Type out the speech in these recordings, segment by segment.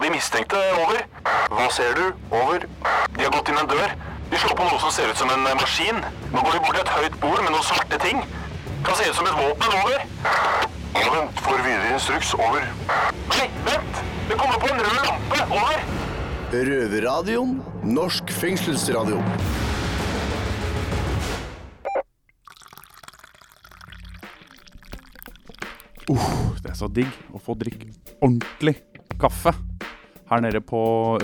på de mistenkte. Over. Hva ser du? Over. De har gått inn en dør. De slår på noe som ser ut som en maskin. Nå går de bort til et høyt bord med noen svarte ting. Kan se ut som et våpen. Over. Ja, vent. Får videre instruks. Over. Nei, vent! Det kommer på en rød lampe. Over. Røverradioen. Norsk fengselsradio. Det er så digg å få drikke ordentlig kaffe her nede på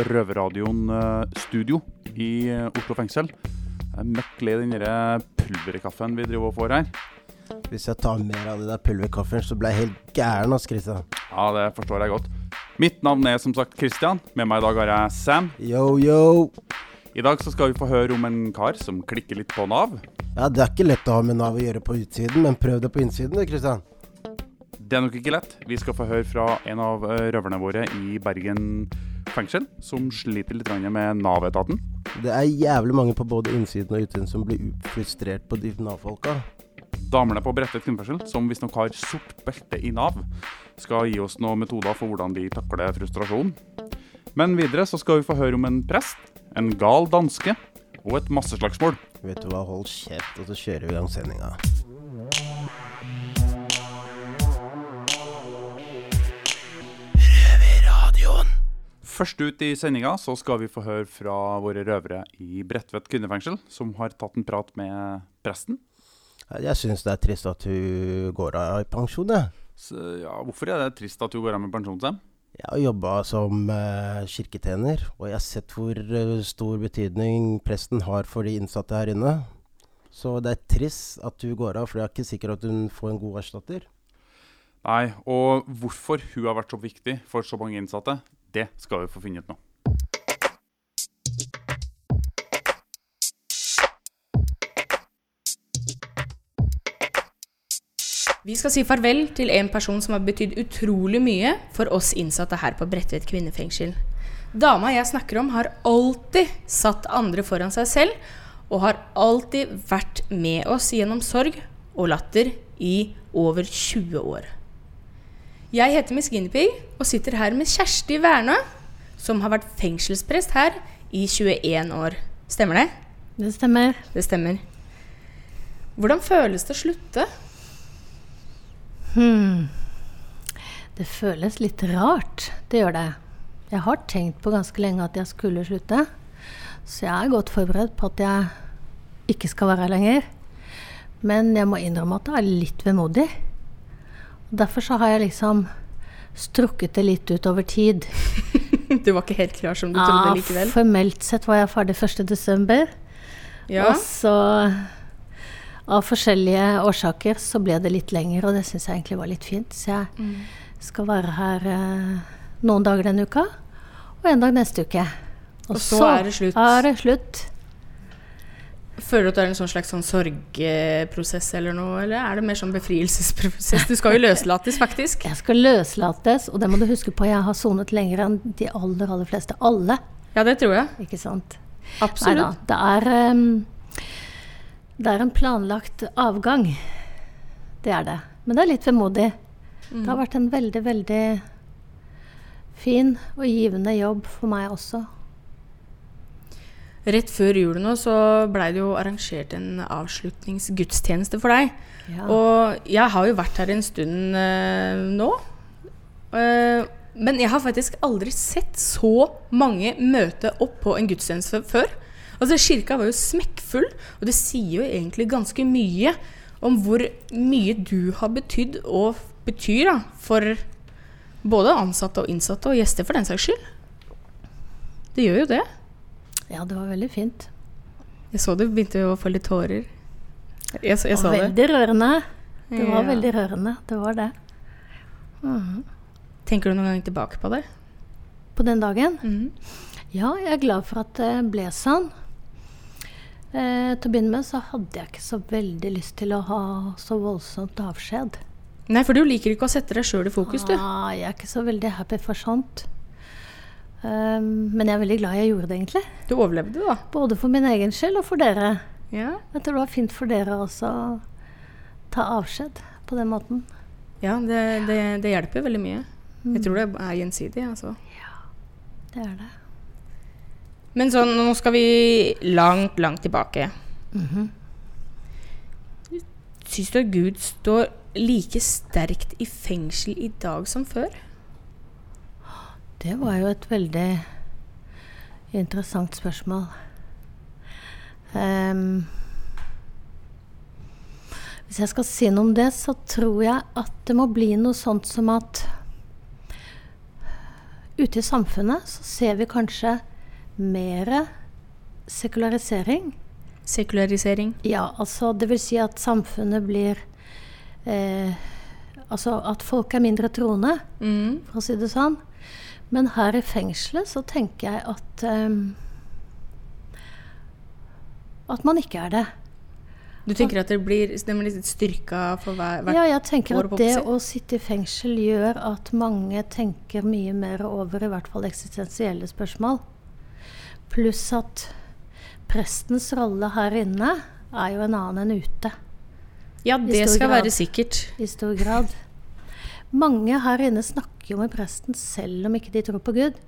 Røverradioen eh, studio i eh, Oslo fengsel. Jeg er møkk lei den derre pulverkaffen vi driver og får her. Hvis jeg tar mer av det der pulverkaffen, så blir jeg helt gæren, ass, Christian. Ja, det forstår jeg godt. Mitt navn er som sagt Christian. Med meg i dag har jeg Sam. Yo, yo. I dag så skal vi få høre om en kar som klikker litt på Nav. Ja, det er ikke lett å ha med Nav å gjøre på utsiden, men prøv det på innsiden, du, Christian. Det er nok ikke lett. Vi skal få høre fra en av eh, røverne våre i Bergen fengsel, som sliter litt med Nav-etaten. Det er jævlig mange på både innsiden og utsiden som blir frustrert på de Nav-folka. Damene på Bredtvet kvinnefengsel, som visstnok har sort belte i Nav, skal gi oss noen metoder for hvordan de takler frustrasjon. Men videre så skal vi få høre om en prest, en gal danske og et masseslagsmål. Vet du hva, hold kjeft, og så kjører vi i gang sendinga. Først ut i sendinga så skal vi få høre fra våre røvere i Bredtvet kvinnefengsel, som har tatt en prat med presten. Jeg syns det er trist at hun går av i pensjon, jeg. Så, ja, hvorfor er det trist at hun går av med pensjon, Sam? Jeg har jobba som eh, kirketjener, og jeg har sett hvor uh, stor betydning presten har for de innsatte her inne. Så det er trist at hun går av, for jeg er ikke sikker at hun får en god erstatter. Nei, og hvorfor hun har vært så viktig for så mange innsatte, det skal vi få finne ut nå. Vi skal si farvel til en person som har betydd utrolig mye for oss innsatte her på Bredtvet kvinnefengsel. Dama jeg snakker om, har alltid satt andre foran seg selv, og har alltid vært med oss gjennom sorg og latter i over 20 år. Jeg heter Miss Guinevere og sitter her med Kjersti Wernø, som har vært fengselsprest her i 21 år. Stemmer det? Det stemmer. Det stemmer. Hvordan føles det å slutte? Hmm. Det føles litt rart. Det gjør det. Jeg har tenkt på ganske lenge at jeg skulle slutte. Så jeg er godt forberedt på at jeg ikke skal være her lenger. Men jeg må innrømme at det er litt vemodig. Derfor så har jeg liksom strukket det litt ut over tid. Du var ikke helt klar som du trodde likevel? formelt sett var jeg ferdig 1.12. Ja. Og så av forskjellige årsaker så ble det litt lenger, og det syns jeg egentlig var litt fint. Så jeg skal være her eh, noen dager denne uka, og en dag neste uke. Og så er det slutt. er det slutt. Føler du at det er en sånn slags sånn sorgprosess eller noe, eller er det mer sånn befrielsesprosess? Du skal jo løslates, faktisk. Jeg skal løslates, og det må du huske på, jeg har sonet lenger enn de aller, aller fleste. Alle, Ja, det tror jeg. ikke sant? Absolutt. Neida, det er um, Det er en planlagt avgang. Det er det. Men det er litt vemodig. Det har vært en veldig, veldig fin og givende jobb for meg også. Rett før jul nå så blei det jo arrangert en avslutningsgudstjeneste for deg. Ja. Og jeg har jo vært her en stund eh, nå. Eh, men jeg har faktisk aldri sett så mange møte opp på en gudstjeneste før. Altså Kirka var jo smekkfull, og det sier jo egentlig ganske mye om hvor mye du har betydd og betyr da, for både ansatte og innsatte, og gjester for den saks skyld. Det gjør jo det. Ja, det var veldig fint. Jeg så du begynte å få litt tårer. Jeg, jeg Og så det. veldig rørende. Det var Ja. veldig rørende. Det var det. Tenker du noen gang tilbake på det? På den dagen? Mm. Ja, jeg er glad for at det ble sånn. Eh, til å begynne med så hadde jeg ikke så veldig lyst til å ha så voldsomt avskjed. Nei, for du liker ikke å sette deg sjøl i fokus, du. Ah, jeg er ikke så veldig happy for sånt. Um, men jeg er veldig glad jeg gjorde det, egentlig. Du overlevde, da. Både for min egen skyld og for dere. Ja, Jeg tror det var fint for dere også å ta avskjed på den måten. ja det, det, det hjelper veldig mye. Jeg tror det er gjensidig. altså. Ja, Det er det. Men sånn, nå skal vi langt, langt tilbake. Syns du at Gud står like sterkt i fengsel i dag som før? Det var jo et veldig interessant spørsmål. Um, hvis jeg skal si noe om det, så tror jeg at det må bli noe sånt som at ute i samfunnet så ser vi kanskje mer sekularisering. Sekularisering. Ja, altså det vil si at samfunnet blir eh, Altså at folk er mindre troende, Mm. for å si det sånn. Men her i fengselet så tenker jeg at um, At man ikke er det. Du tenker at det blir, litt styrka for hver, hvert Ja, jeg tenker år at det å sitte i fengsel gjør at mange tenker mye mer over i hvert fall eksistensielle spørsmål. Pluss at prestens rolle her inne er jo en annen enn ute. Ja, det skal grad. være sikkert. i stor grad. Mange her inne snakker jo med presten selv om ikke de tror på Gud.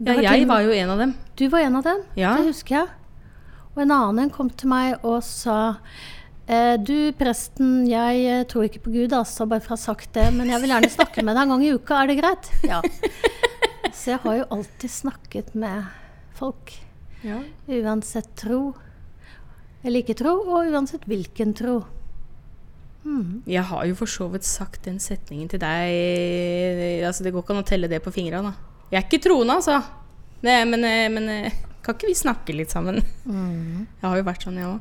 Ja, jeg var jo en av dem. Du var en av dem, Ja. det husker jeg. Og en annen kom til meg og sa eh, Du, presten, jeg eh, tror ikke på Gud, altså, bare for å ha sagt det, men jeg vil gjerne snakke med deg en gang i uka, er det greit? Ja. Så jeg har jo alltid snakket med folk. Ja. Uansett tro eller ikke tro, og uansett hvilken tro. Jeg har jo for så vidt sagt den setningen til deg altså Det går ikke an å telle det på fingra. Jeg er ikke troende, altså. Det, men, eh, men eh, kan ikke vi snakke litt sammen? Jeg har jo vært sånn, jeg òg.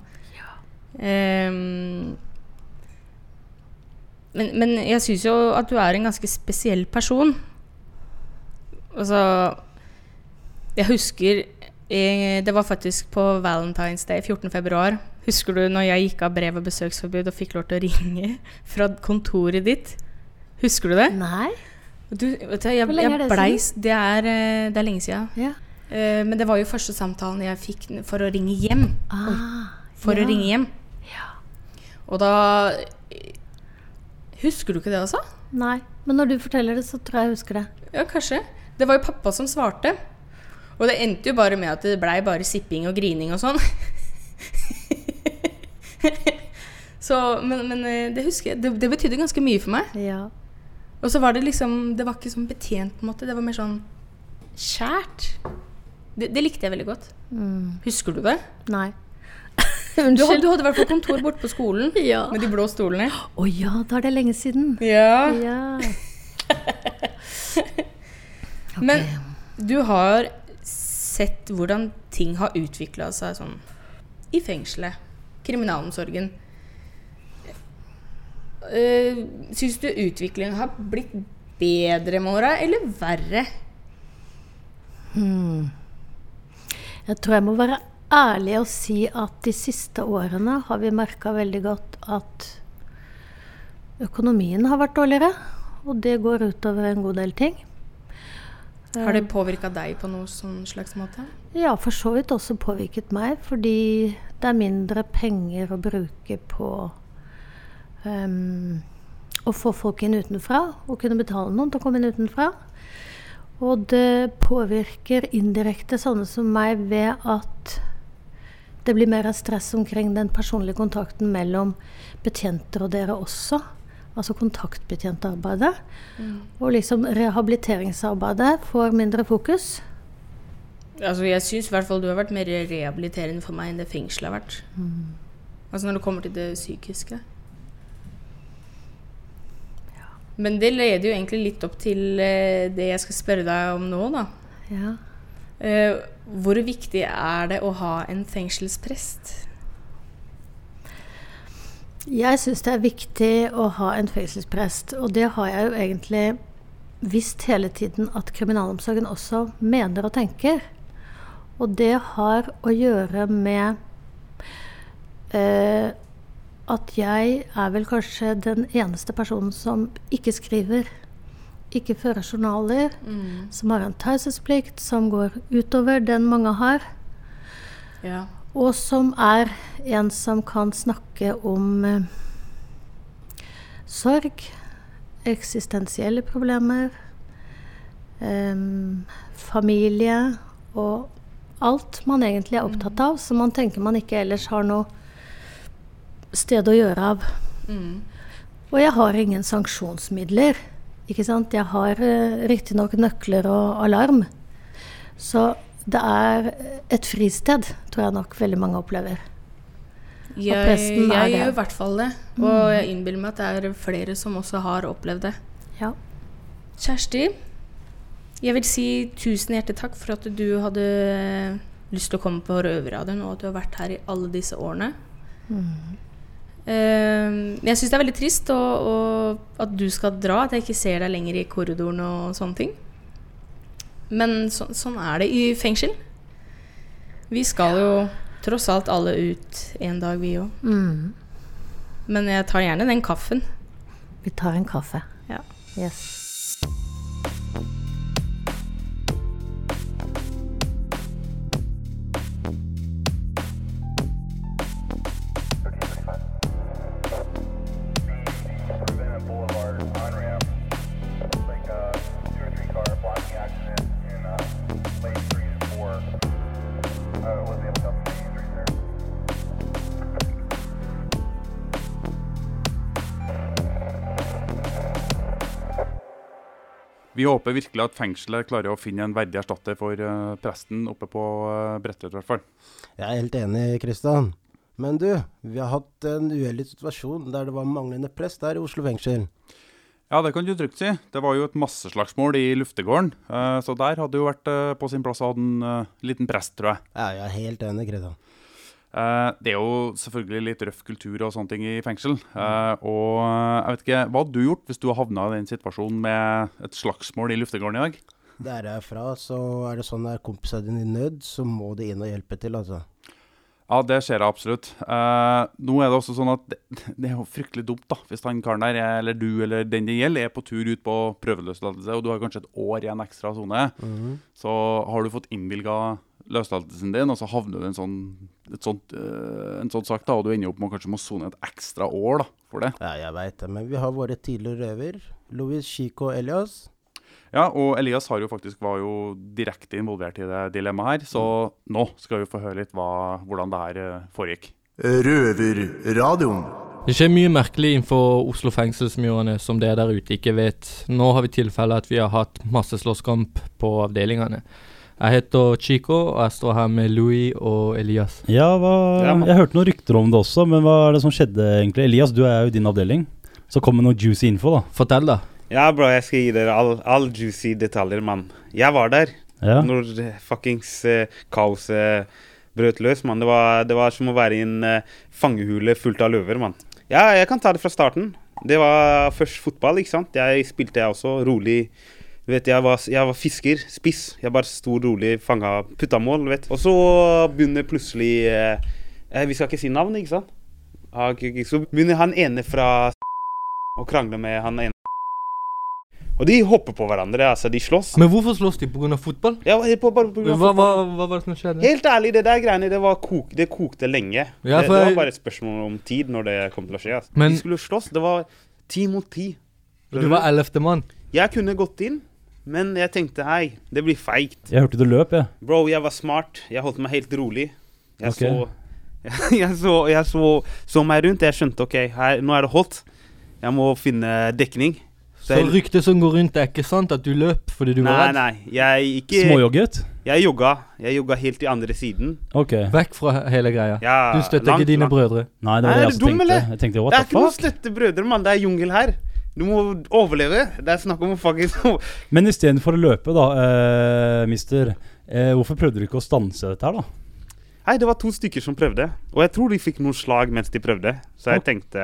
men, men jeg syns jo at du er en ganske spesiell person. Altså Jeg husker eh, Det var faktisk på Valentine's Day 14. februar. Husker du når jeg gikk av brev- og besøksforbud og fikk lov til å ringe fra kontoret ditt? Husker du det? Nei? Du, vet du, jeg, Hvor lenge er det blei, siden? det, er, eh, det er lenge siden. Ja. Uh, Men det var jo første samtalen jeg fikk for å ringe hjem. Ah, For ja. å ringe hjem. Og da eh, Husker du ikke det, altså? Nei. Men når du forteller det, så tror jeg jeg husker det. Ja, kanskje. Det var jo pappa som svarte. Og det endte jo bare med at det blei bare sipping og grining og sånn. Så, men, men eh, det husker jeg. Det, det betydde ganske mye for meg. Ja. Og så var det liksom Det var ikke sånn betjent, på en måte. Det var mer sånn skjært. Det, det likte jeg veldig godt. Husker du det? Nei. Du hadde, du hadde hvert fall kontor borte på skolen Ja. med de blå stolene. Å ja, da er det lenge siden. Ja. Ja. okay. Men du har sett hvordan ting har utvikla seg sånn i fengselet. Kriminalomsorgen. Uh, Syns du utviklingen har blitt bedre med åra, eller verre? Jeg tror jeg må være ærlig og si at de siste årene har vi merka veldig godt at økonomien har vært dårligere. Og det går utover en god del ting. Har det påvirka deg på noen sånn slags måte? Ja, for så vidt også påvirket meg, fordi det er mindre penger å bruke på um, å få folk inn utenfra, og kunne betale noen til å komme inn utenfra. Og det påvirker indirekte sånne som meg ved at det blir mer stress omkring den personlige kontakten mellom betjenter og dere også. Altså kontaktbetjentarbeidet. Og liksom rehabiliteringsarbeidet får mindre fokus. Altså, jeg syns i hvert fall du har vært mer rehabiliterende for meg enn det fengselet har vært. Altså når det kommer til det psykiske. Men det leder jo egentlig litt opp til eh, det jeg skal spørre deg om nå, da. Ja. Eh, hvor viktig er det å ha en fengselsprest? Jeg syns det er viktig å ha en fengselsprest, og det har jeg jo egentlig visst hele tiden at kriminalomsorgen også mener og tenker. Og det har å gjøre med eh, at jeg er vel kanskje den eneste personen som ikke skriver, ikke fører journaler, som har en taushetsplikt som går utover den mange har. Ja. Og som er en som kan snakke om eh, sorg, eksistensielle problemer, eh, familie og alt man egentlig er opptatt av, som man tenker man ikke ellers har noe sted å gjøre av. Mm. Og jeg har ingen sanksjonsmidler. Ikke sant? Jeg har eh, riktignok nøkler og alarm. Så det er et fristed, tror jeg nok veldig mange opplever. Jeg, jeg gjør i hvert fall det. Og jeg innbiller meg at det er flere som også har opplevd det. Ja. Kjersti, jeg vil si tusen hjertelig takk for at du hadde lyst til å komme på Røverradioen, og at du har vært her i alle disse årene. Eh, jeg syns det er veldig trist og, og at du skal dra, at jeg ikke ser deg lenger i korridoren og sånne ting. Men så, sånn er det i fengsel. Vi skal jo tross alt alle ut en dag, vi òg. Mm. Men jeg tar gjerne den kaffen. Vi tar en kaffe. Ja. Yes. Vi håper virkelig at fengselet klarer å finne en verdig erstatter for uh, presten oppe på uh, Bredtvet, i hvert fall. Jeg er helt enig, Kristian. Men du, vi har hatt en uheldig situasjon der det var manglende prest der i Oslo fengsel. Ja, det kan du trygt si. Det var jo et masseslagsmål i luftegården. Uh, så der hadde det jo vært eh, på sin plass å ha en eh, liten prest, tror jeg. Ja, jeg er helt enig, Kristian. Eh, det er jo selvfølgelig litt røff kultur og sånne ting i fengsel. Uh, og eh, jeg vet ikke, Hva hadde du gjort hvis du havna i den situasjonen med et slagsmål i luftegården i dag? Der jeg er fra, så er det sånn at er kompisene dine i nød, så må de inn og hjelpe til, altså. Ja, det ser jeg absolutt. Uh, nå er det også sånn at det, det er jo fryktelig dumt da, hvis han karen der, er- eller du eller den det gjelder, er på tur ut på prøveløslatelse, og du har kanskje et år i en ekstra sone. Så har du fått innvilga løslatelsen din, og så havner du i en sånn, sånt, eh, en sånn sak, da, og du ender opp med å kanskje må sone et ekstra år da, for det. Ja, jeg veit det, men vi har våre tidligere røver. Louis, Chico Elias. Ja, og Elias har jo faktisk var jo direkte involvert i det dilemmaet her, så nå skal vi få høre litt hva, hvordan det her eh, foregikk. Røverradioen. Det skjer mye merkelig innenfor Oslo fengselsmurene som dere der ute ikke vet. Nå har vi tilfelle at vi har hatt masse slåsskamp på avdelingene. Jeg heter Chico, og jeg står her med Louis og Elias. Ja, hva, jeg hørte noen rykter om det også, men hva er det som skjedde egentlig? Elias, du er jo i din avdeling. Så kom med noe juicy info, da. Fortell, da. Ja, bro, jeg skal gi dere all, all juicy detaljer, mann. Jeg var der Ja. når fuckings eh, kaoset brøt løs, mann. Det var, det var som å være i en eh, fangehule fullt av løver, mann. Ja, jeg kan ta det fra starten. Det var først fotball, ikke sant. Jeg spilte jeg også, rolig. Du vet, jeg var, jeg var fisker, spiss. Jeg bare sto rolig, fanga, putta mål, du vet. Og så begynner plutselig eh, eh, Vi skal ikke si navn, ikke sant? Så begynner han ene fra å krangle med han ene og de hopper på hverandre, altså. De slåss. Men hvorfor slåss de? Pga. fotball? Ja, på, bare på grunn av Hva, hva, fotball. hva var det som skjedde? Helt ærlig, det der greiene, det, var kok, det kokte lenge. Ja, det, det var bare et spørsmål om tid når det kom til å skje. Altså. Men- de skulle slåss. Det var ti mot ti. Du var ellevte mann. Jeg kunne gått inn, men jeg tenkte hei, det blir feigt. Jeg hørte du løp, jeg. Bro, jeg var smart. Jeg holdt meg helt rolig. Jeg Ok. så Jeg så, jeg så, så meg rundt. Jeg skjønte OK, her, nå er det hot. Jeg må finne dekning. Så jeg- ryktet som går rundt, er ikke sant at du løp fordi du Nei, var redd? nei. Jeg ikke Småjogget? Jeg jogga. Jeg jogga helt til andre siden. Ok. Vekk fra hele greia. Ja, Du støtter langt, ikke dine langt. brødre. Nei, det Nei, var det er jeg også tenkte. Jeg tenkte Det er the ikke noe å støtte brødre, mann. Det er jungel her. Du må overleve. Det er snakk om å faktisk Men istedenfor å løpe, da, eh, mister, eh, hvorfor prøvde du ikke å stanse dette her, da? Nei, det var to stykker som prøvde. Og jeg tror de fikk noen slag mens de prøvde. Så jeg Ok. tenkte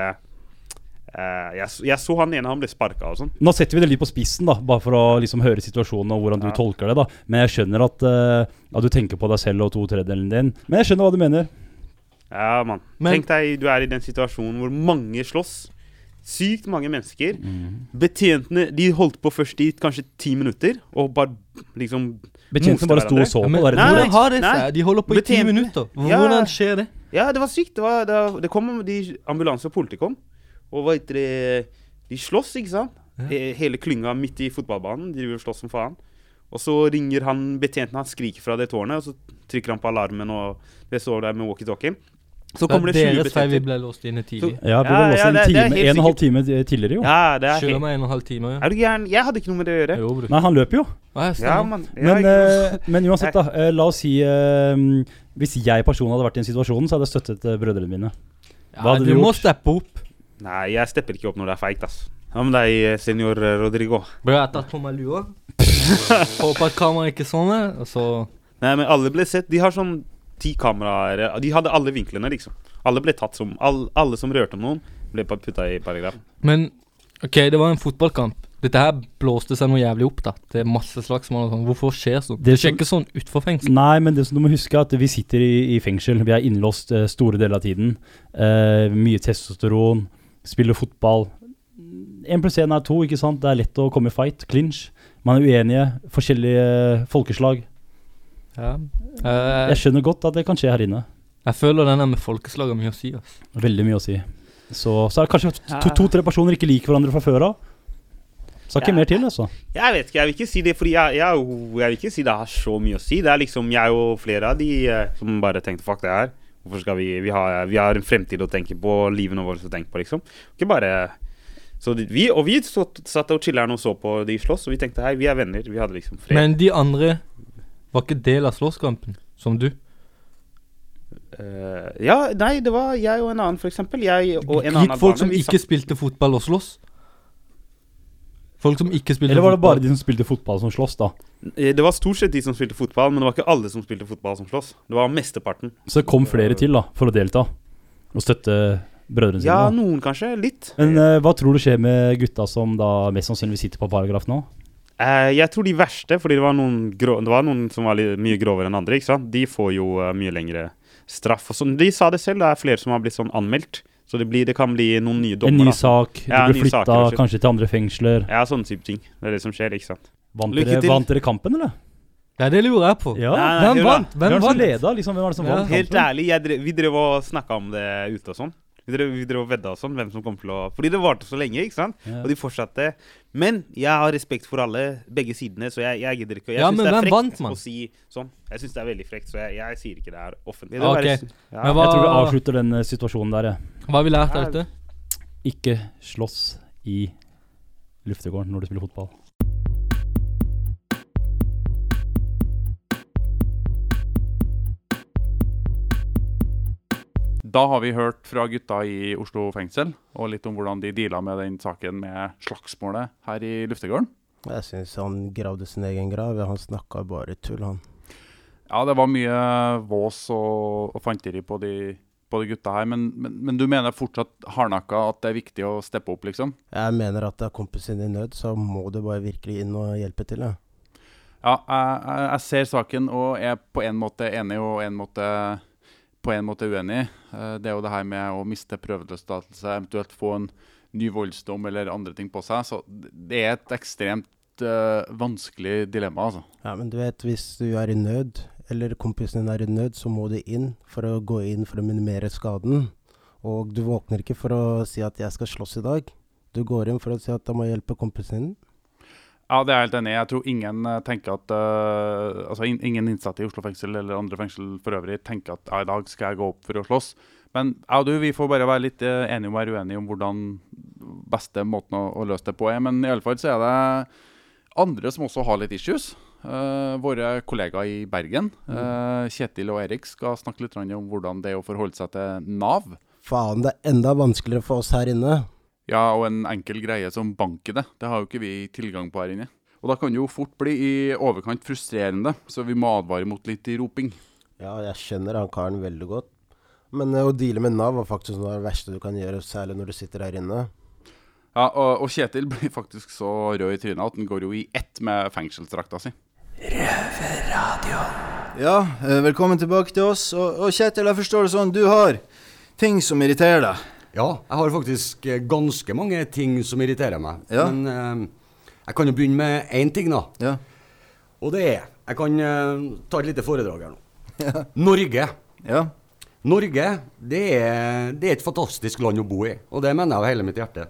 eh, jeg, jeg så han ene, han ble sparka og sånn. Nå setter vi det litt på spissen, da, bare for å liksom høre situasjonen og hvordan du Ja. tolker det. da Men jeg skjønner at, eh, at du tenker på deg selv og to tredjedelen din. Men jeg skjønner hva du mener. Ja, mann. Men- Tenk deg du er i den situasjonen hvor mange slåss. Sykt mange mennesker. Betjentene de holdt på først i kanskje ti minutter, og bare liksom Betjentene bare sto og så på. men nei, nei, Nei, nei. De holder på i ti minutter. Ja. Hvordan skjer det? Ja, det var sykt. Det, var, det, var- det kom de ambulanse og politi kom, og hva heter det De slåss, ikke sant? Ja. Hele klynga midt i fotballbanen. De driver og slåss som faen. Og så ringer han betjenten, han skriker fra det tårnet, og så trykker han på alarmen, og det står der med walkietalkien. Så kommer det 20 Deres feil vi ble låst inne tidlig. Ja, vi ble Ja, låst ja, en det- det time, en og en halv time tidligere, jo. Ja, det er Kjører meg en og en halv time. Ja. Er du gæren? Jeg hadde ikke noe med det å gjøre. Jo. Nei, han løper jo. Ja, Ja, man, Men, ikke- eh, men uansett, da. Uh, la oss si uh, Hvis jeg personlig hadde vært i den situasjonen, så hadde jeg støttet brødrene mine. Hva Ja, hadde du du må steppe opp. Nei, jeg stepper ikke opp når det er feigt, ass. Hva med deg, senior Rodrigo? Bør jeg tatt på meg lua. Håper at kameraet ikke sånn er, og så Nei, men alle ble sett. De har sånn ti kameraer. eh, De hadde alle vinklene, liksom. Alle ble tatt som all, Alle som rørte noen, ble putta i paragraf. Men OK, det var en fotballkamp. Dette her blåste seg noe jævlig opp, da. Det er masse slagsmål og sånn. Hvorfor skjer sånt? Det Det skjer ikke sånn utenfor fengsel. Nei, men det som du må huske er at vi sitter i, i fengsel. Vi er innlåst uh, store deler av tiden. Uh, mye testosteron. Spiller fotball. Én pluss én er to, ikke sant? Det er lett å komme i fight. Clinch. Man er uenige. Forskjellige folkeslag. Ja. Eh, Jeg skjønner godt at det kan skje her inne. jeg føler den der med folkeslag har mye å si. ass. Veldig mye å si. Så, så er det kanskje Ja. to- to-tre personer ikke liker hverandre fra før av. Skal ikke Ja. mer til, altså. Jeg vet ikke, jeg vil ikke si det, fordi jeg, jeg, er jo- jeg vil ikke si det har så mye å si. Det er liksom jeg og flere av de eh, som bare tenkte fuck det her. Hvorfor skal vi Vi har, vi har en fremtid å tenke på, livene våre å tenke på, liksom. Ikke bare så de, vi, Og vi så, satt og chiller'n og så på de slåss, og vi tenkte hei, vi er venner. Vi hadde liksom fred. Men de andre var ikke del av slåsskampen, som du. Eh, ja, nei, det var jeg og en annen, for eksempel. Jeg og en annen Gikk folk som ikke spilte fotball og slåss? Folk som ikke spilte Eller var det bare de som spilte fotball, som slåss, da? Eh, Det var stort sett de som spilte fotball, men det var ikke alle som spilte fotball som slåss. Det var mesteparten. Så det kom flere til, da, for å delta. Og støtte brødrene sine. Ja, noen kanskje. Litt. Men uh, hva tror du skjer med gutta som da mest sannsynligvis sitter på paragraf nå? Eh, jeg tror de verste, fordi det var noen, grå, det var noen som var mye grovere enn andre, ikke sant? de får jo uh, mye lengre straff. Og. De sa det selv, det er flere som har blitt sånn anmeldt. Så det, blir, det kan bli noen nye dommer. En ny da. sak, Ja, du blir flytta kanskje til andre fengsler. Ja, sånne type ting. Det er det som skjer, ikke sant. Vant dere, vant dere kampen, eller? Ja, det lurer jeg på. Ja. Nei, nei, Hvem vant? Hvem vant? leda? Liksom, hvem var det som Ja. vant Helt ærlig, jeg drev, vi drev og snakka om det ute og sånn. Vi drev, vi drev og vedda og sånn, hvem som kom til å Fordi det varte så lenge, ikke sant? Ja. Og de fortsatte. Men jeg har respekt for alle, begge sidene, så jeg, jeg gidder ikke. Jeg Ja, synes det er frekt vant, å si sånn. Jeg syns det er veldig frekt, så jeg, jeg sier ikke det er offentlig. Det Ok. er bare- ja. Men hva- Jeg tror vi avslutter den eh, situasjonen der, jeg. Hva har vi lært av dette? Ikke slåss i luftegården når du spiller fotball. Da har vi hørt fra gutta i Oslo fengsel, og litt om hvordan de deala med den saken med slagsmålet her i luftegården. Jeg syns han gravde sin egen grav. Han snakka bare tull, han. Ja, det var mye vås og, og fanteri på de, på de gutta her, men, men, men du mener fortsatt hardnakka at det er viktig å steppe opp, liksom? Jeg mener at det er kompisen i nød, så må du bare virkelig inn og hjelpe til. Ja. Ja, jeg, jeg, jeg ser saken og er på en måte enig og en måte, på en måte uenig. i. Det er jo det her med å miste prøveløslatelse, eventuelt få en ny voldsdom eller andre ting på seg. Så det er et ekstremt eh, vanskelig dilemma, altså. ja, men du vet, hvis du er i nød, eller kompisen din er i nød, så må du inn for å gå inn for å minimere skaden. Og du våkner ikke for å si at 'jeg skal slåss i dag'. Du går inn for å si at 'da må jeg hjelpe kompisen din'. Ja, det er jeg helt enig i. Jeg tror ingen eh, tenker at uh, Altså in, ingen innsatte i Oslo fengsel eller andre fengsel for øvrig tenker at ja, i dag skal jeg gå opp for å slåss. Men jeg og du vi får bare være litt eh, enige om være uenige om hvordan beste måten å, å løse det på er. Men i alle fall så er det andre som også har litt issues. Uh, våre kollegaer i Bergen, uh, Kjetil og Erik, skal snakke litt om hvordan det er å forholde seg til Nav. Faen, det er enda vanskeligere for oss her inne. Ja, og en enkel greie som banker det. Det har jo ikke vi tilgang på her inne. Og da kan det jo fort bli i overkant frustrerende, så vi må advare mot litt roping. Ja, jeg skjønner han karen veldig godt. Men eh, å deale med Nav er faktisk noe av det verste du kan gjøre, særlig når du sitter her inne. Ja, og, og Kjetil blir faktisk så rød i trynet at han går jo i ett med fengselsdrakta si. Ja, eh, velkommen tilbake til oss. Og, og Kjetil, jeg forstår det sånn, du har ting som irriterer deg. Ja, jeg har faktisk eh, ganske mange ting som irriterer meg. Ja. Men eh, jeg kan jo begynne med én ting, da. Ja. Og det er Jeg kan eh, ta et lite foredrag her nå. Norge. Ja. Norge det er, det er et fantastisk land å bo i, og det mener jeg av hele mitt hjerte.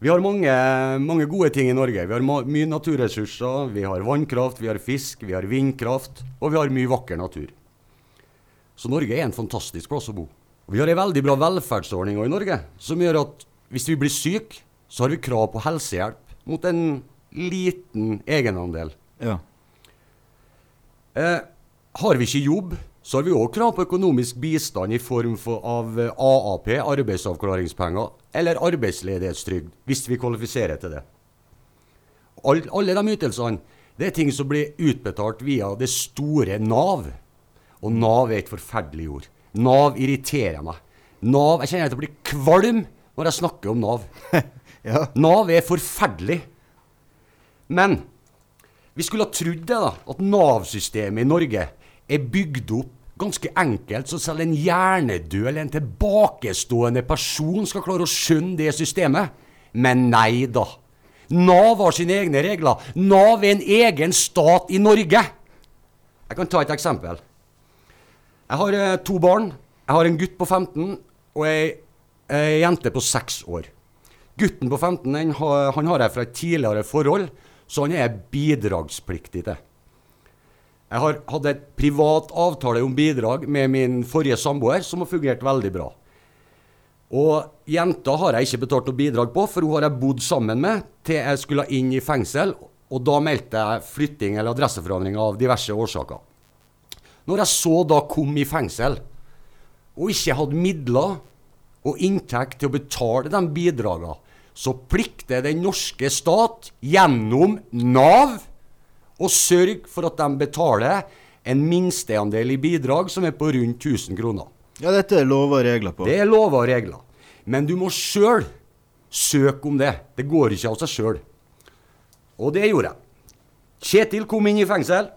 Vi har mange, mange gode ting i Norge. Vi har mye naturressurser. Vi har vannkraft, vi har fisk, vi har vindkraft, og vi har mye vakker natur. Så Norge er en fantastisk plass å bo. Vi har en veldig bra velferdsordning i Norge, som gjør at hvis vi blir syke, så har vi krav på helsehjelp mot en liten egenandel. Ja. Eh, har vi ikke jobb, så har vi òg krav på økonomisk bistand i form for, av eh, AAP, arbeidsavklaringspenger, eller arbeidsledighetstrygd, hvis vi kvalifiserer til det. All, alle de ytelsene det er ting som blir utbetalt via det store Nav. Og Nav er et forferdelig ord. Nav irriterer meg. Nav, Jeg kjenner at jeg blir kvalm når jeg snakker om Nav. Nav er forferdelig. Men vi skulle ha trodd det, da, at Nav-systemet i Norge er bygd opp ganske enkelt, så selv en hjernedød eller en tilbakestående person skal klare å skjønne det systemet. Men nei da. Nav har sine egne regler. Nav er en egen stat i Norge. Jeg kan ta et eksempel. Jeg har eh, to barn. Jeg har en gutt på 15 og ei, ei jente på 6 år. Gutten på 15 den, han har jeg fra et tidligere forhold, så han er bidragspliktig til. Jeg har hatt et privat avtale om bidrag med min forrige samboer, som har fungert veldig bra. Og jenta har jeg ikke betalt noe bidrag på, for hun har jeg bodd sammen med til jeg skulle inn i fengsel. Og da meldte jeg flytting eller adresseforandring av diverse årsaker. Når jeg så da kom i fengsel, og ikke hadde midler og inntekt til å betale de bidragene, så plikter den norske stat gjennom Nav å sørge for at de betaler en minsteandel i bidrag som er på rundt 1000 kroner. Ja, dette er lover og regler på. Det er lover og regler. Men du må sjøl søke om det. Det går ikke av seg sjøl. Og det gjorde jeg. Kjetil kom inn i fengsel.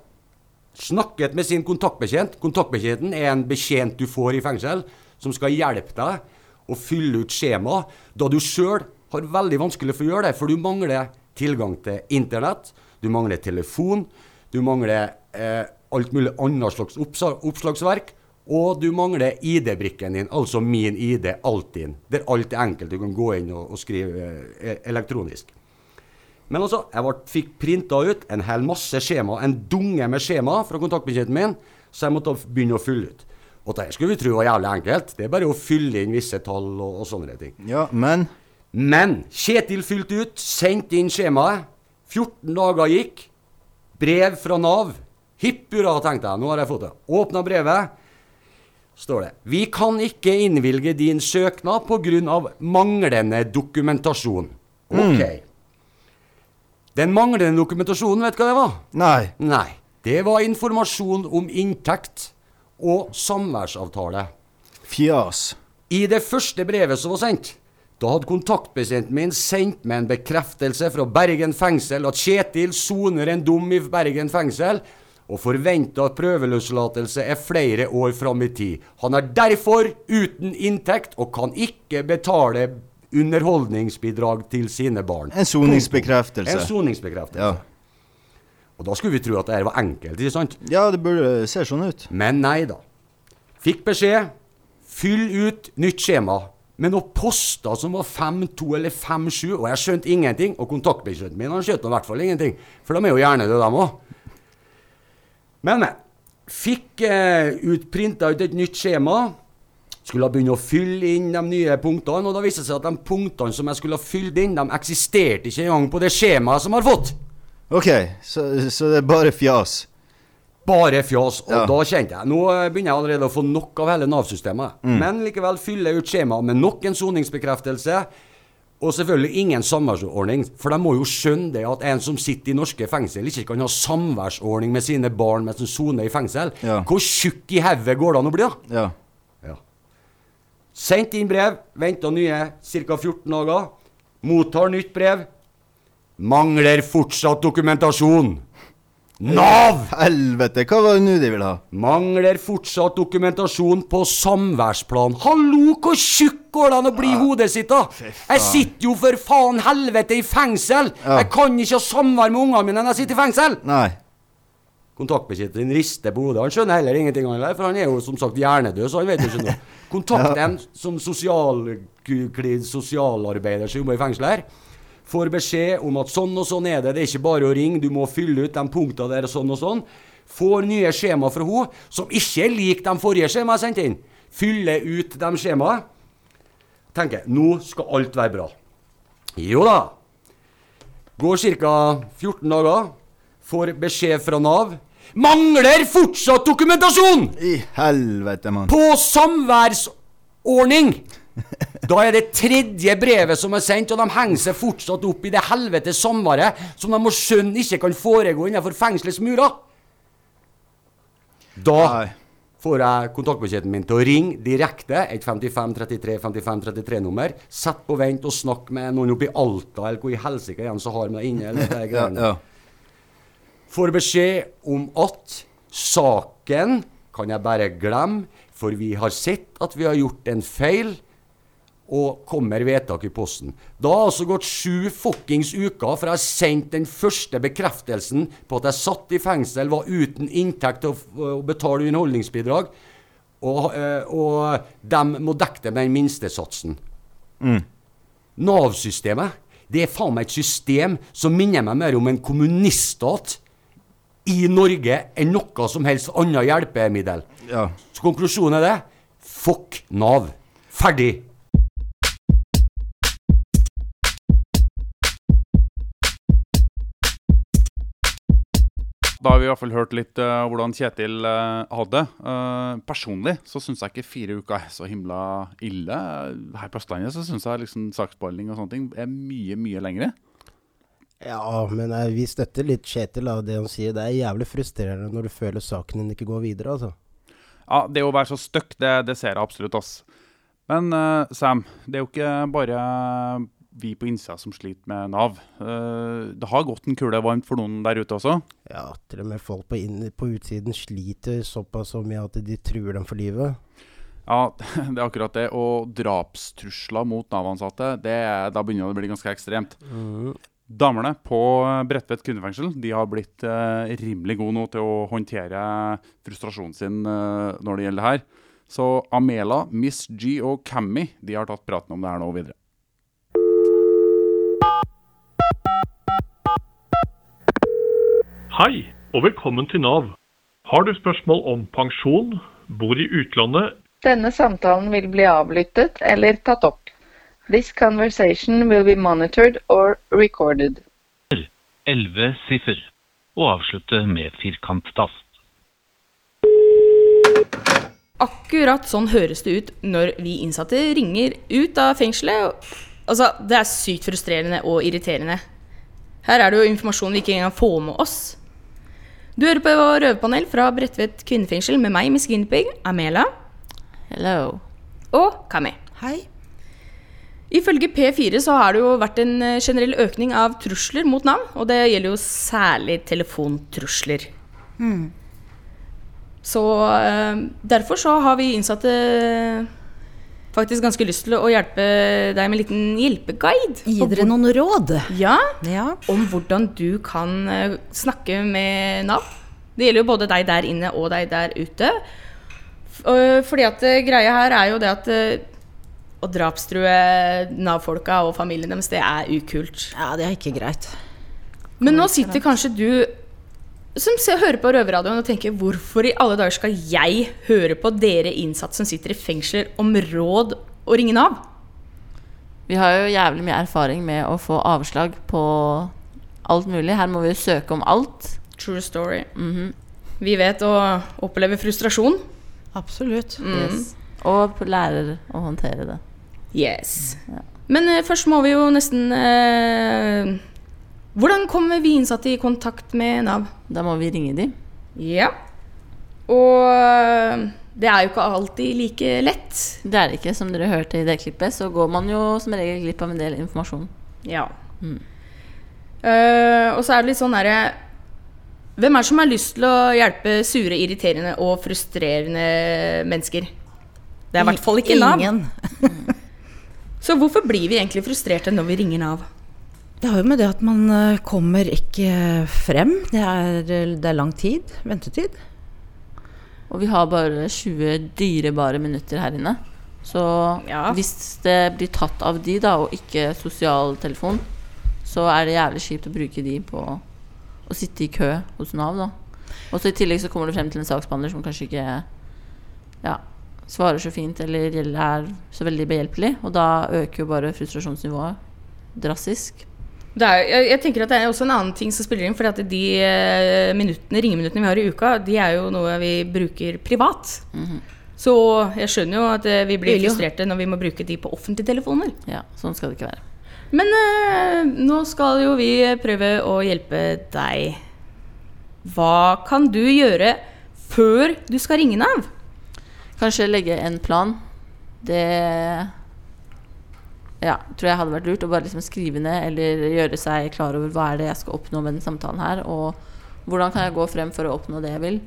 Snakket med sin kontaktbetjent. Kontaktbetjenten er en betjent du får i fengsel, som skal hjelpe deg å fylle ut skjema, da du sjøl har veldig vanskelig for å gjøre det, for du mangler tilgang til internett, du mangler telefon, du mangler eh, alt mulig annet slags oppslagsverk, og du mangler ID-brikken din, altså min ID, Altinn, der alt er enkelt. Du kan gå inn og, og skrive eh, elektronisk. Men altså, jeg ble, fikk printa ut en hel masse skjema, en dunge med skjema fra kontaktbetjenten min, så jeg måtte begynne å fylle ut. Og det skulle vi tro var jævlig enkelt. Det er bare å fylle inn visse tall og, og sånne ting. Ja, men Men Kjetil fylte ut, sendte inn skjemaet. 14 dager gikk. Brev fra Nav. Hipp hurra, tenkte jeg. Nå har jeg fått det. Åpna brevet. Står det Vi kan ikke innvilge din søknad pga. manglende dokumentasjon. Ok. Den manglende dokumentasjonen, vet du hva det var? Nei. Nei. Det var informasjon om inntekt og samværsavtale. Fjas. I det første brevet som var sendt, da hadde kontaktbetjenten min sendt meg en bekreftelse fra Bergen fengsel at Kjetil soner en dom i Bergen fengsel, og forventa prøveløslatelse er flere år fram i tid. Han er derfor uten inntekt og kan ikke betale underholdningsbidrag til sine barn. En soningsbekreftelse. En soningsbekreftelse. Ja. Og da skulle vi tro at det her var enkelt, ikke sant? Ja, det burde se sånn ut. Men nei da. Fikk beskjed. Fyll ut nytt skjema. Med noen poster som var 5-2 eller 5-7, og jeg skjønte ingenting. Og kontaktbetjenten min han skjønte i hvert fall ingenting, for de er jo gjerne det, dem òg. Men, men. Fikk eh, utprinta ut et nytt skjema. Skulle begynne å fylle inn de nye punktene, og da viste det seg at de punktene som jeg skulle ha fylt inn, de eksisterte ikke engang på det skjemaet som jeg har fått. OK, så, så det er bare fjas. Bare fjas. Og Ja. da kjente jeg Nå eh, begynner jeg allerede å få nok av hele Nav-systemet. Mm. Men likevel fyller jeg ut skjemaet med nok en soningsbekreftelse. Og selvfølgelig ingen samværsordning, for de må jo skjønne det at en som sitter i norske fengsel, ikke kan ha samværsordning med sine barn mens de soner i fengsel. Ja. Hvor tjukk i hodet går det an å bli, da? Ja. Sendt inn brev, venta nye ca. 14 dager. Mottar nytt brev. Mangler fortsatt dokumentasjon. Nav! Helvete, hva var det nå de ville ha? Mangler fortsatt dokumentasjon på samværsplan. Hallo, hvor tjukk går det an å bli i hodet sitt, da? Jeg sitter jo for faen helvete i fengsel! Ja. Jeg kan ikke ha samvær med ungene mine når jeg sitter i fengsel! Nei. Kontaktbetjenten rister på hodet. Han skjønner heller ingenting, han der, for han er jo som sagt hjernedød, så han vet jo ikke noe. Kontakt en som sosial, sosialarbeider som jobber i fengselet her. får beskjed om at sånn og sånn er det, det er ikke bare å ringe, du må fylle ut de punktene der og sånn og sånn. Får nye skjema fra henne, som ikke er lik de forrige skjemaene jeg sendte inn. Fyller ut de skjemaene. Tenker nå skal alt være bra. Jo da. Går ca. 14 dager. Får beskjed fra Nav. Mangler fortsatt dokumentasjon! I helvete, mann. På samværsordning! Da er det tredje brevet som er sendt, og de henger seg fortsatt opp i det helvetes samværet som de må skjønne ikke kan foregå innenfor fengselets murer. Da får jeg kontaktbeskjeden min til å ringe direkte, et 55 33 55 33-nummer. Sett på vent og snakk med noen oppe i Alta, eller hvor i helsike igjen som har meg inne. Eller det Ja, ja. Får beskjed om at saken kan jeg bare glemme, for vi har sett at vi har gjort en feil, og kommer vedtak i posten. Da har altså gått sju fuckings uker fra jeg sendte den første bekreftelsen på at jeg satt i fengsel, var uten inntekt til å betale underholdningsbidrag, og, eh, og de må dekke det med den minstesatsen. Mm. Nav-systemet, det er faen meg et system som minner meg mer om en kommuniststat i Norge enn noe som helst annet hjelpemiddel. Ja. Så konklusjonen er det fuck Nav. Ferdig. Da har vi i hvert fall hørt litt uh, hvordan Kjetil uh, hadde det. Uh, personlig så syns jeg ikke fire uker er så himla ille. Her på Østlandet så syns jeg liksom saksbehandling og sånne ting er mye, mye lengre. Ja, men eh, vi støtter litt Kjetil av det han sier. Det er jævlig frustrerende når du føler saken din ikke går videre, altså. Ja, det å være så støkk, det, det ser jeg absolutt, ass. Men eh, Sam, det er jo ikke bare vi på innsida som sliter med Nav. Eh, det har gått en kule varmt for noen der ute også. Ja, til og med folk på, inn, på utsiden sliter såpass så mye at de truer dem for livet. Ja, det er akkurat det. Og drapstrusler mot Nav-ansatte, da begynner det å bli ganske ekstremt. Mhm. Damene på Bredtvet kvinnefengsel de har blitt eh, rimelig gode nå til å håndtere frustrasjonen sin eh, når det gjelder det her. Så Amela, Miss G og Cammy de har tatt praten om det her nå videre. Hei, og velkommen til Nav. Har du spørsmål om pensjon, bor i utlandet Denne samtalen vil bli avlyttet eller tatt opp. This conversation will be monitored or recorded. 11 siffer, og avslutte med firkanttast. Akkurat sånn høres det ut når vi innsatte ringer ut av fengselet. Altså, det er sykt frustrerende og irriterende. Her er det jo informasjon vi ikke engang får med oss. Du hører på Røverpanel fra Bredtvet kvinnefengsel med meg, Miss Guinevere, Amela. Hello. Og Kami. Hei. Ifølge P4 så har det jo vært en eh, generell økning av trusler mot Nav, og det gjelder jo særlig telefontrusler. Mm. Så eh, derfor så har vi innsatte faktisk ganske lyst til å hjelpe deg med en liten hjelpeguide. Gi dere noen råd? Ja, om hvordan du kan eh, snakke med Nav. Det gjelder jo både deg der inne og deg der ute. Øh, Fordi at eh, greia her er jo det at eh, å drapstrue Nav-folka og familien deres, det er ukult. Ja, det er ikke greit. Men nå sitter kanskje du som ser, hører på Røverradioen og tenker hvorfor i alle dager skal jeg høre på dere innsatte som sitter i fengsler om råd å ringe Nav? Vi har jo jævlig mye erfaring med å få avslag på alt mulig. Her må vi jo søke om alt. True story. Mhm. Vi vet å oppleve frustrasjon. Absolutt. Mm. Yes. Og lærer å håndtere det. Yes. Men eh, først må vi jo nesten eh, Hvordan kommer vi innsatte i kontakt med Nav? Da må vi ringe dem. Ja. Og eh, det er jo ikke alltid like lett. Det er det ikke. Som dere hørte i det klippet, så går man jo som regel glipp av en del informasjon. Ja. Mm. Uh, og så er det litt sånn herre Hvem er det som har lyst til å hjelpe sure, irriterende og frustrerende mennesker? Det er i hvert fall ikke Nav. Så hvorfor blir vi egentlig frustrerte når vi ringer Nav? Det har jo med det at man eh, kommer ikke frem. Det er, det er lang tid. Ventetid. Og vi har bare 20 dyrebare minutter her inne. Så hvis det blir tatt av de, da, og ikke sosialtelefon, så er det jævlig kjipt å bruke de på å sitte i kø hos Nav, da. Og så i tillegg så kommer du frem til en saksbehandler som kanskje ikke ja, svarer så fint eller er så veldig behjelpelig, og da øker jo bare frustrasjonsnivået drastisk. Det er, jeg, jeg tenker at det er også en annen ting som spiller inn. For at de eh, minuttene, ringeminuttene vi har i uka, de er jo noe vi bruker privat. Så jeg skjønner jo at eh, vi blir frustrerte når vi må bruke de på offentlige telefoner. Ja, sånn skal det ikke være. Men eh, nå skal jo vi prøve å hjelpe deg. Hva kan du gjøre før du skal ringe Nav? Kanskje legge en plan. Det ja, tror jeg hadde vært lurt å bare liksom skrive ned eller gjøre seg klar over hva er det jeg skal oppnå med den samtalen her, og hvordan kan jeg gå frem for å oppnå det jeg vil.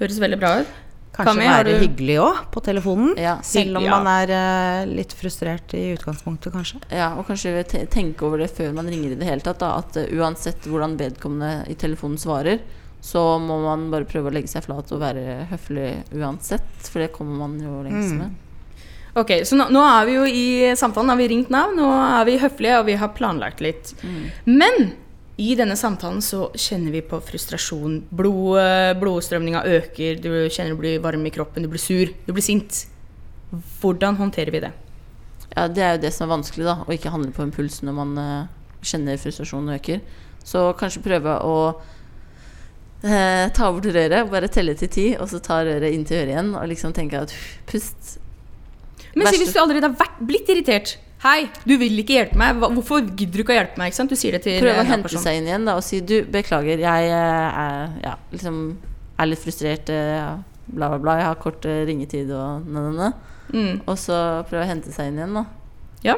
Høres veldig bra ut. Kanskje Kami, være du- hyggelig òg, på telefonen. selv om Ja. man er uh, litt frustrert i utgangspunktet, kanskje. Ja, og kanskje tenke over det før man ringer i det hele tatt. Da, at uh, uansett hvordan vedkommende i telefonen svarer, så må man bare prøve å legge seg flat og være høflig uansett. For det kommer man jo lengst Mm. med. Ok, så nå, nå er vi jo i samtalen, har vi ringt Nav, nå er vi høflige og vi har planlagt litt. Men i denne samtalen så kjenner vi på frustrasjon. Blod, blodstrømninga øker, du kjenner du blir varm i kroppen, du blir sur, du blir sint. Hvordan håndterer vi det? Ja, det er jo det som er vanskelig, da. Å ikke handle på impuls når man eh, kjenner frustrasjonen øker. Så kanskje prøve å eh, ta bort røret, bare telle til ti, og så ta røret inn til øret igjen, og liksom tenke at pust. Men si hvis du allerede har vært, blitt irritert. Hei, du vil ikke hjelpe meg. Hva- Hvorfor gidder du ikke å hjelpe meg? Ikke sant? Du sier det til Prøv å hente person. seg inn igjen da, og si du, beklager, jeg eh, er, ja, liksom, er litt frustrert, ja, bla, bla, bla. Jeg har kort eh, ringetid og na, na, na. Mm. Og så prøve å hente seg inn igjen, da. Ja.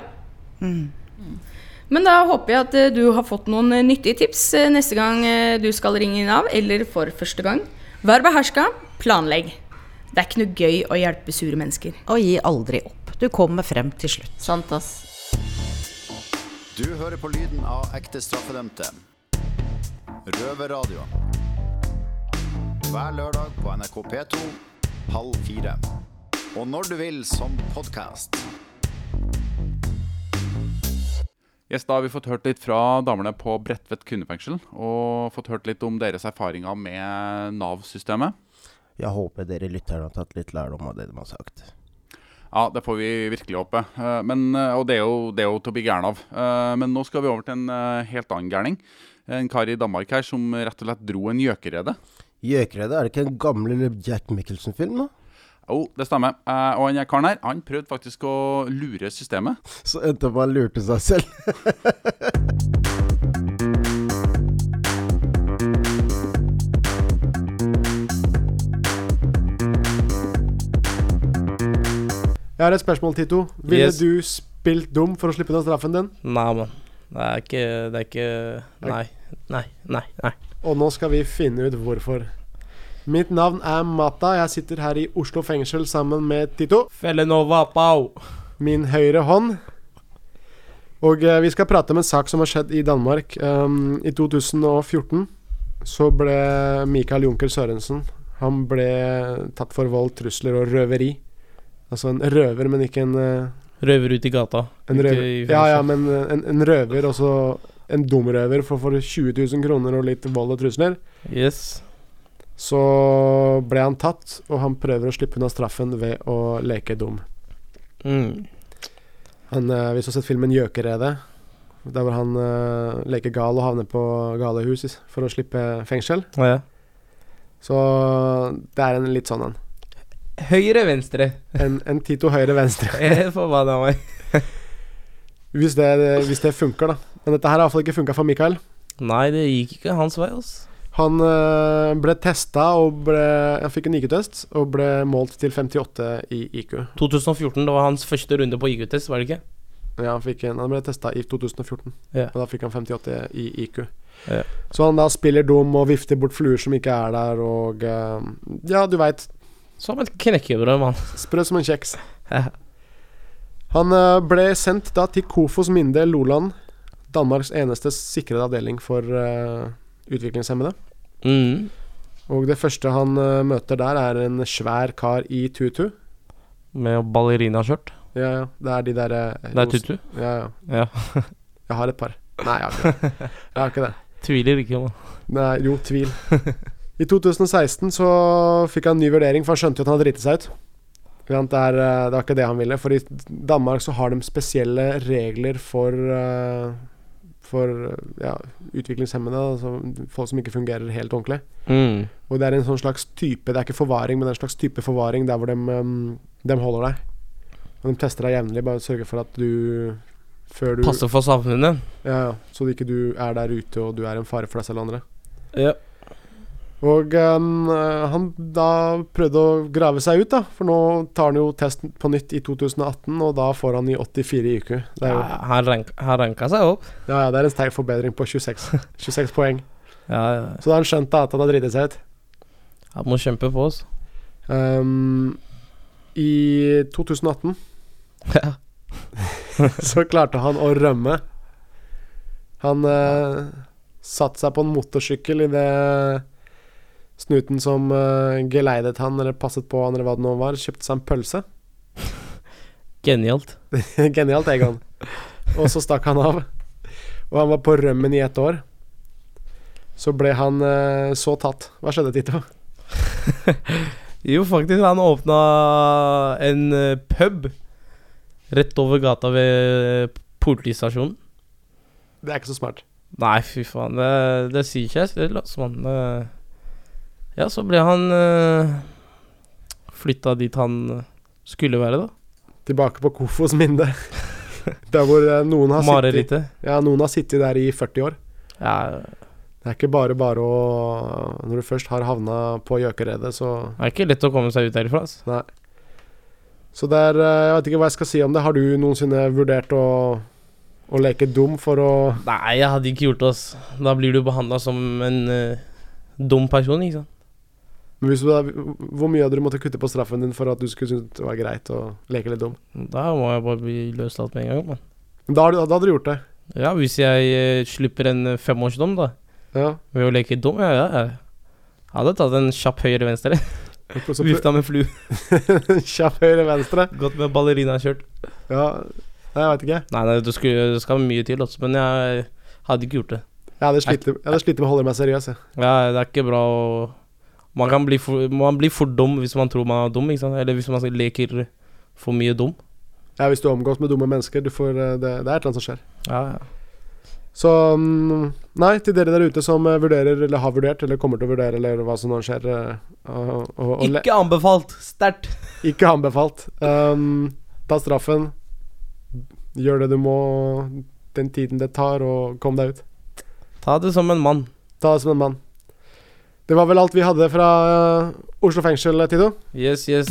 Men da håper jeg at eh, du har fått noen eh, nyttige tips eh, neste gang du skal ringe Nav, eller for første gang. Vær beherska, planlegg. Det er ikke noe gøy å hjelpe sure mennesker. Og gi aldri opp. Du kommer frem til slutt. Sant, ass. Du hører på lyden av ekte straffedømte. Røverradio. Hver lørdag på NRK P2 halv fire. Og når du vil som podkast. Yes, da har vi fått hørt litt fra damene på Bredtvet kvinnefengsel. Og fått hørt litt om deres erfaringer med Nav-systemet. Jeg håper dere lytterne har tatt litt lærdom av det de har sagt. Ja, det får vi virkelig håpe. Eh, Men, eh, og det er, jo, det er jo til å bli gæren av. Eh, Men nå skal vi over til en helt annen gærning. En kar i Danmark her som rett og slett dro en gjøkerede. Gjøkerede? er det ikke en gammel Jack Michelsen-film? da? Jo, det stemmer. Uh, Og den karen her, han prøvde faktisk å lure systemet. Så endte man lurte seg selv. Jeg har et spørsmål, Tito. Ville Yes. du spilt dum for å slippe unna straffen din? Nei, mann. Det er ikke Det er ikke Nei. Nei. Nei. nei. Og nå skal vi finne ut hvorfor. Mitt navn er Mata. Jeg sitter her i Oslo fengsel sammen med Tito. Felenova Pau. Min høyre hånd. Og eh, vi skal prate om en sak som har skjedd i Danmark. Um, I 2014 så ble Mikael Junker Sørensen Han ble tatt for vold, trusler og røveri. Altså en røver, men ikke en uh, Røver ut i gata. En røver. i Ja, ja, men eh, en, en røver, og så en dum røver for, for 20 000 kroner og litt vold og trusler. Yes. Så ble han tatt, og han prøver å slippe unna straffen ved å leke dum. Mm. Han, eh, hvis du har sett filmen 'Gjøkeredet', der hvor han eh, leker gal og havner på galehus for å slippe fengsel. Ja. Så det er en litt sånn en. Høyre-venstre. En, en Tito høyre-venstre. Eh, Forbanna meg. hvis, det, hvis det funker, da. Men dette her har iallfall ikke funka for Mikael. Nei, det gikk ikke hans vei, altså. Han øh, ble testa og ble Han fikk en IQ-test og ble målt til 58 i IQ. 2014, det var hans første runde på IQ-test, var det ikke? Ja, han, en, han ble testa i 2014, yeah. og da fikk han 58 i IQ. Yeah. Så han da spiller dum og vifter bort fluer som ikke er der, og øh, Ja, du veit. Som et knekkebrød, mann. Sprø som en kjeks. Han øh, ble sendt da til Kofos Minde Loland, Danmarks eneste sikrede avdeling for øh, utviklingshemmede. Mm. Og det første han øh, møter der, er en svær kar i tutu. Med ballerinaskjørt. Ja, ja. Det er de derre Det er tutu? Ja, ja. Ja. jeg har et par. Nei, jeg har ikke det. Jeg har ikke det. Tviler ikke, mann. Nei, jo, tvil. I 2016 så fikk han en ny vurdering, for han skjønte jo at han hadde driti seg ut. Det, er, eh, det var ikke det han ville. For i Danmark så har de spesielle regler for eh, For ja, utviklingshemmede, altså folk som ikke fungerer helt ordentlig. Mm. Og det er en sånn slags type Det er ikke forvaring, men det er en slags type forvaring der hvor de, um, de holder deg. Og de tester deg jevnlig, bare sørger for at du Før du Passer for samfunnet. Ja, ja. Så ikke du er der ute og du er en fare for deg selv og andre. Ja. Og um, han da prøvde å grave seg ut, da. For nå tar han jo test på nytt i 2018, og da får han i 84 i IQ. Det Ja, han, rank, han ranka seg opp. ja, ja, det er en sterk forbedring på 26, 26 poeng. Ja, ja. Så da har han skjønt da at han har driti seg ut. Han må kjempe på oss. Um, I 2018 så klarte han å rømme. Han uh, satte seg på en motorsykkel idet snuten som uh, geleidet han, eller passet på han, eller hva det nå var, kjøpte seg en pølse. Genialt. Genialt, Egon. Og så stakk han av. Og han var på rømmen i ett år. Så ble han uh, så tatt. Hva skjedde, Tito? Jo, faktisk, han åpna en eh, pub rett over gata ved politistasjonen. Det er ikke så smart. Nei, fy faen. Det, det sier ikke jeg selv, altså, mann. Det- Ja, så ble han uh, flytta dit han skulle være, da. Tilbake på Kofos minne. Der hvor eh, noen har sittet Ja, noen har sittet der i 40 år. Ja. Det er ikke bare bare å Når du først har havna på gjøkeredet, så Det er ikke lett å komme seg ut derifra, altså. Nei. Så det er eh, Jeg vet ikke hva jeg skal si om det. Har du noensinne vurdert å, å leke dum for å Nei, jeg hadde ikke gjort det. Da blir du behandla som en uh, dum person, ikke sant. Men hvis du Hvor mye hadde du måttet kutte på straffen din for at du skulle synes det var greit å leke litt dum? Da må jeg bare bli løslatt med en gang, mann. Da, da, da hadde du gjort det? Ja, hvis jeg eh, slipper en eh, femårsdom, da. Ja. Ved å leke dum, ja, ja. Jeg hadde tatt en kjapp høyre-venstre. Vifta med flu. Kjapp høyre-venstre. Gått med ballerinakjørt. Ja, nei, jeg veit ikke. Nei, nei, det, skulle, det skal mye til, også, men jeg hadde ikke gjort det. Jeg hadde slitt med å holde meg seriøs. Jeg. Ja, det er ikke bra å Man kan bli for, man blir for dum hvis man tror man er dum, ikke sant? Eller hvis man leker for mye dum. Ja, hvis du omgås med dumme mennesker, du får, eh, det, det er et eller annet som skjer. Ja, ja. Så mm, Nei, til dere der ute som eh, vurderer, eller har vurdert, eller kommer til å vurdere, eller hva som nå skjer og- og- og Ikke anbefalt. Sterkt. Ikke anbefalt. Um, ta straffen. Gjør det du må den tiden det tar, og kom deg ut. Ta det som en mann. Ta det som en mann. Det var vel alt vi hadde fra uh, Oslo fengsel, Tido? Yes, yes.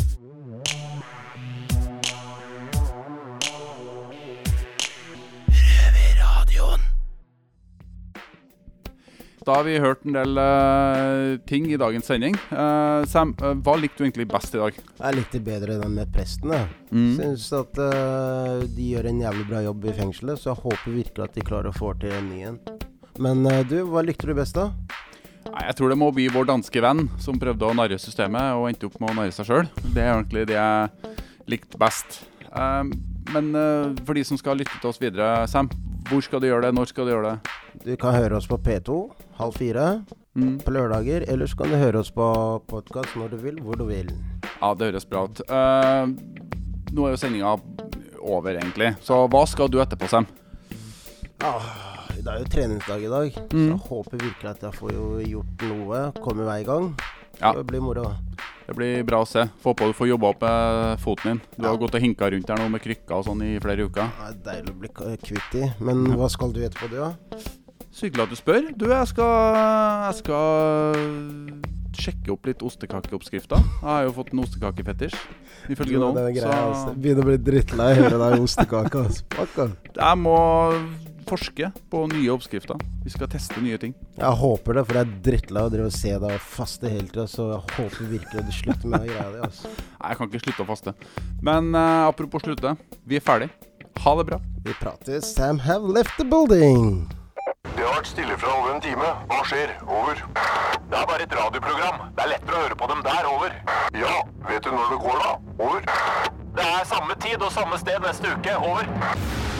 Da har vi hørt en del uh, ting i dagens sending. Uh, Sam, uh, hva likte du egentlig best i dag? Jeg likte bedre den med presten. Jeg Mm. syns at eh, de gjør en jævlig bra jobb i fengselet, så jeg håper virkelig at de klarer å få til en ny en. Men eh, du, hva likte du best, da? Nei, Jeg tror det må bli vår danske venn som prøvde å narre systemet og endte opp med å narre seg sjøl. Det er egentlig det jeg likte best. Eh, men eh, for de som skal lytte til oss videre, Sam, hvor skal du gjøre det? Når skal du gjøre det? Du kan høre oss på P2 halv fire på lørdager, eller så kan du høre oss på podkast når du vil, hvor du vil. Ja, det høres bra ut. Eh, nå er jo sendinga over, egentlig. Så hva skal du etterpå, Sam? Ah, det er jo treningsdag i dag, så Mm. jeg håper virkelig at jeg får jo gjort noe, Kommer i gang. Ja. Det blir moro. Det blir bra å se. Få på du får jobba opp med foten din. Du har gått og hinka rundt her nå med krykker og sånn i flere uker. Det er deilig å bli kvitt de. Men hva skal du etterpå, du, da? Så hyggelig at du spør. Du, jeg skal, jeg skal sjekke opp litt ostekakeoppskrifter. Jeg har jo fått en ostekakefetisj, ifølge noen. Så altså. Begynner å bli drittlei av å høre deg ostekake. altså. jeg må forske på nye oppskrifter. Vi skal teste nye ting. Jeg håper det, for jeg er drittlei av å drive og se deg faste hele tida, så jeg håper virkelig at du slutter med å greia di. Altså. Nei, jeg kan ikke slutte å faste. Men uh, apropos slutte, vi er ferdig. Ha det bra. Vi prates. Sam have left the building. Det har vært stille fra over en time. Hva skjer? Over. Det er bare et radioprogram. Det er lettere å høre på dem der. Over. Ja, vet du når det går da? Over. Det Det er samme tid og samme sted neste uke. Over.